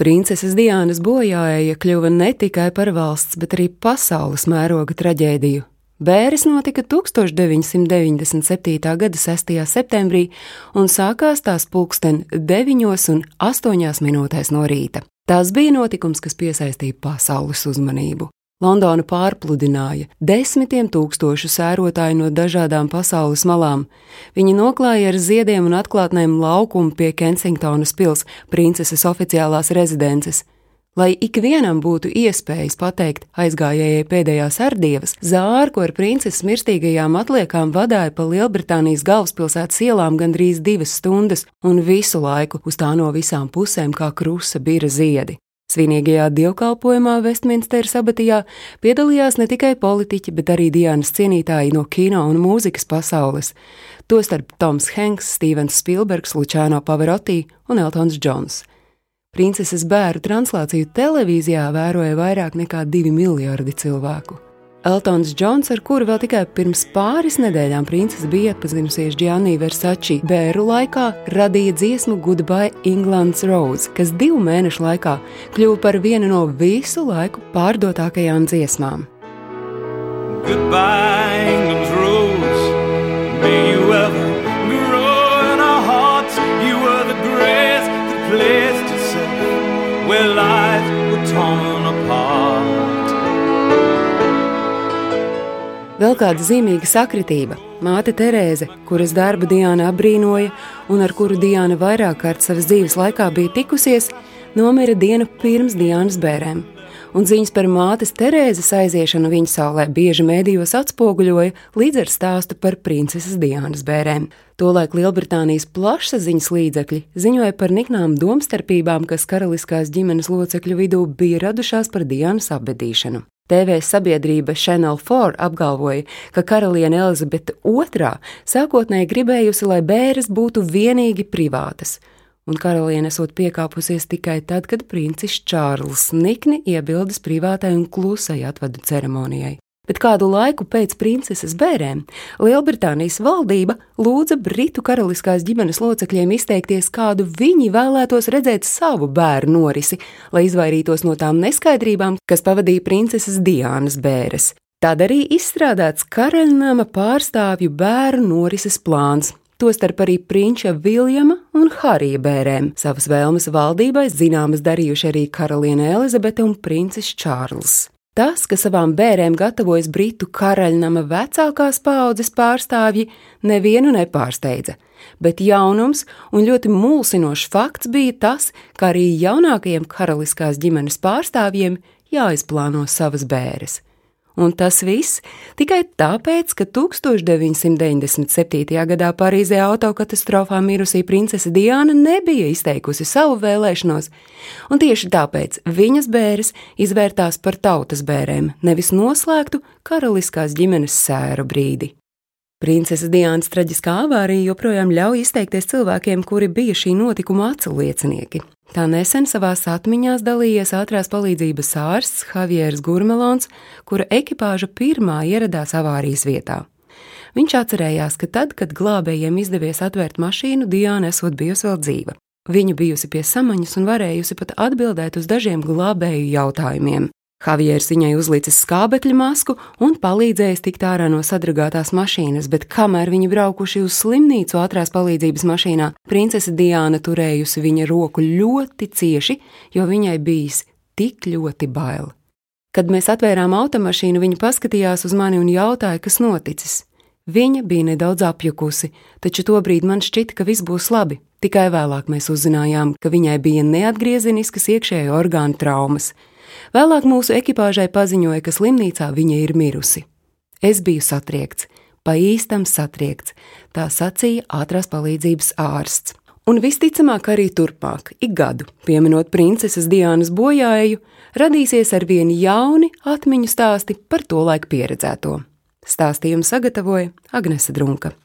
Princeses Diānas bojāja kļuva ne tikai par valsts, bet arī pasaules mēroga traģēdiju. Bēres notika 1997. gada 6. septembrī un sākās tās pulksten 9 un 8 minūtēs no rīta. Tas bija notikums, kas piesaistīja pasaules uzmanību. Londonu pārpludināja desmitiem tūkstošu sērotāju no dažādām pasaules malām. Viņi noklāja ar ziediem un atklātnēm laukumu pie Kensingtonas pils, princeses oficiālās rezidences. Lai ikvienam būtu iespējas pateikt aizgājējai pēdējās ardievas, zārku ar princeses mirstīgajām atliekām vadīja pa Lielbritānijas galvaspilsētas ielām gandrīz divas stundas, un visu laiku uz tā no visām pusēm kā krusa bira ziedi. Svinīgajā dievkalpojumā Westminsteras abatijā piedalījās ne tikai politiķi, bet arī Dienas cienītāji no kino un mūzikas pasaules, tostarp Toms Hanks, Stevens Spielbergs, Lučāno Pavarotti un Eltons Džons. Princeses bērnu translāciju televīzijā vēroja vairāk nekā divi miljardi cilvēku. Eltons Džons, ar kuru vēl tikai pirms pāris nedēļām princese bija atpazinusies Gianni Versace bēru laikā, radīja dziesmu Goodbye England's Rose, kas divu mēnešu laikā kļuva par vienu no visu laiku pārdotākajām dziesmām. Goodbye, England's Rose, may you ever grow in our hearts, you were the grace that placed itself where lives were torn apart. Vēl kāda zīmīga sakritība - māte Terēze, kuras darbu Diana apbrīnoja un ar kuru Diana vairāk kārt savas dzīves laikā bija tikusies, nomira dienu pirms Dianas bērēm. Un ziņas par mātes Terēzes aiziešanu viņa saulē bieži mēdījos atspoguļoja līdz ar stāstu par princeses Dianas bērēm. Tolaik Lielbritānijas plašsaziņas līdzekļi ziņoja par niknām domstarpībām, kas karaliskās ģimenes locekļu vidū bija radušās par Dianas apbedīšanu. TV sabiedrība Channel 4 apgalvoja, ka karaliene Elizabete II sākotnēji gribējusi, lai bēres būtu vienīgi privātas, un karaliene esot piekāpusies tikai tad, kad princis Čārls nikni iebildes privātai un klusai atvadu ceremonijai bet kādu laiku pēc princeses bērēm Lielbritānijas valdība lūdza Britu karaliskās ģimenes locekļiem izteikties, kādu viņi vēlētos redzēt savu bērnu norisi, lai izvairītos no tām neskaidrībām, kas pavadīja princeses Diānas bēres. Tad arī izstrādāts karaļnama pārstāvju bērnu norises plāns, tostarp arī prinča Viljama un Harija bērēm. Savas vēlmes valdībai zināmas darījuši arī karaliene Elizabete un princis Čārls. Tas, ka savām bērēm gatavojas britu karaļnama vecākās paaudzes pārstāvji, nevienu nepārsteidza, bet jaunums un ļoti mulsinošs fakts bija tas, ka arī jaunākajiem karaliskās ģimenes pārstāvjiem jāizplāno savas bēres. Un tas viss tikai tāpēc, ka 1997. gadā Parīzē autokatastrofā mirusī princese Diana nebija izteikusi savu vēlēšanos, un tieši tāpēc viņas bēres izvērtās par tautas bērēm, nevis noslēgtu karaliskās ģimenes sēru brīdi. Princeses Diānas traģiskā avārija joprojām ļauj izteikties cilvēkiem, kuri bija šī notikuma acu liecinieki. Tā nesen savās atmiņās dalījies ātrās palīdzības ārsts Javieris Gurmelons, kura ekipāža pirmā ieradās avārijas vietā. Viņš atcerējās, ka tad, kad glābējiem izdevies atvērt mašīnu, Diana esot bijusi vēl dzīva. Viņa bijusi pie samaņas un varējusi pat atbildēt uz dažiem glābēju jautājumiem. Javieris viņai uzlicis skābekļa masku un palīdzējis tikt ārā no sadragātās mašīnas, bet kamēr viņi braukuši uz slimnīcu ātrās palīdzības mašīnā, princese Diana turējusi viņa roku ļoti cieši, jo viņai bijis tik ļoti bail. Kad mēs atvērām automašīnu, viņa paskatījās uz mani un jautāja, kas noticis. Viņa bija nedaudz apjukusi, taču tobrīd man šķita, ka viss būs labi. Tikai vēlāk mēs uzzinājām, ka viņai bija neatgriezeniskas iekšējo orgānu traumas. Vēlāk mūsu ekipāžai paziņoja, ka slimnīcā viņa ir mirusi. Es biju satriekts, pa īstam satriekts, tā sacīja ātrās palīdzības ārsts. Un visticamāk, arī turpmāk, ik gadu, pieminot princeses Diānas bojāju, radīsies ar vien jauni atmiņu stāsti par to laiku pieredzēto. Stāstījumu sagatavoja Agnese Drunka.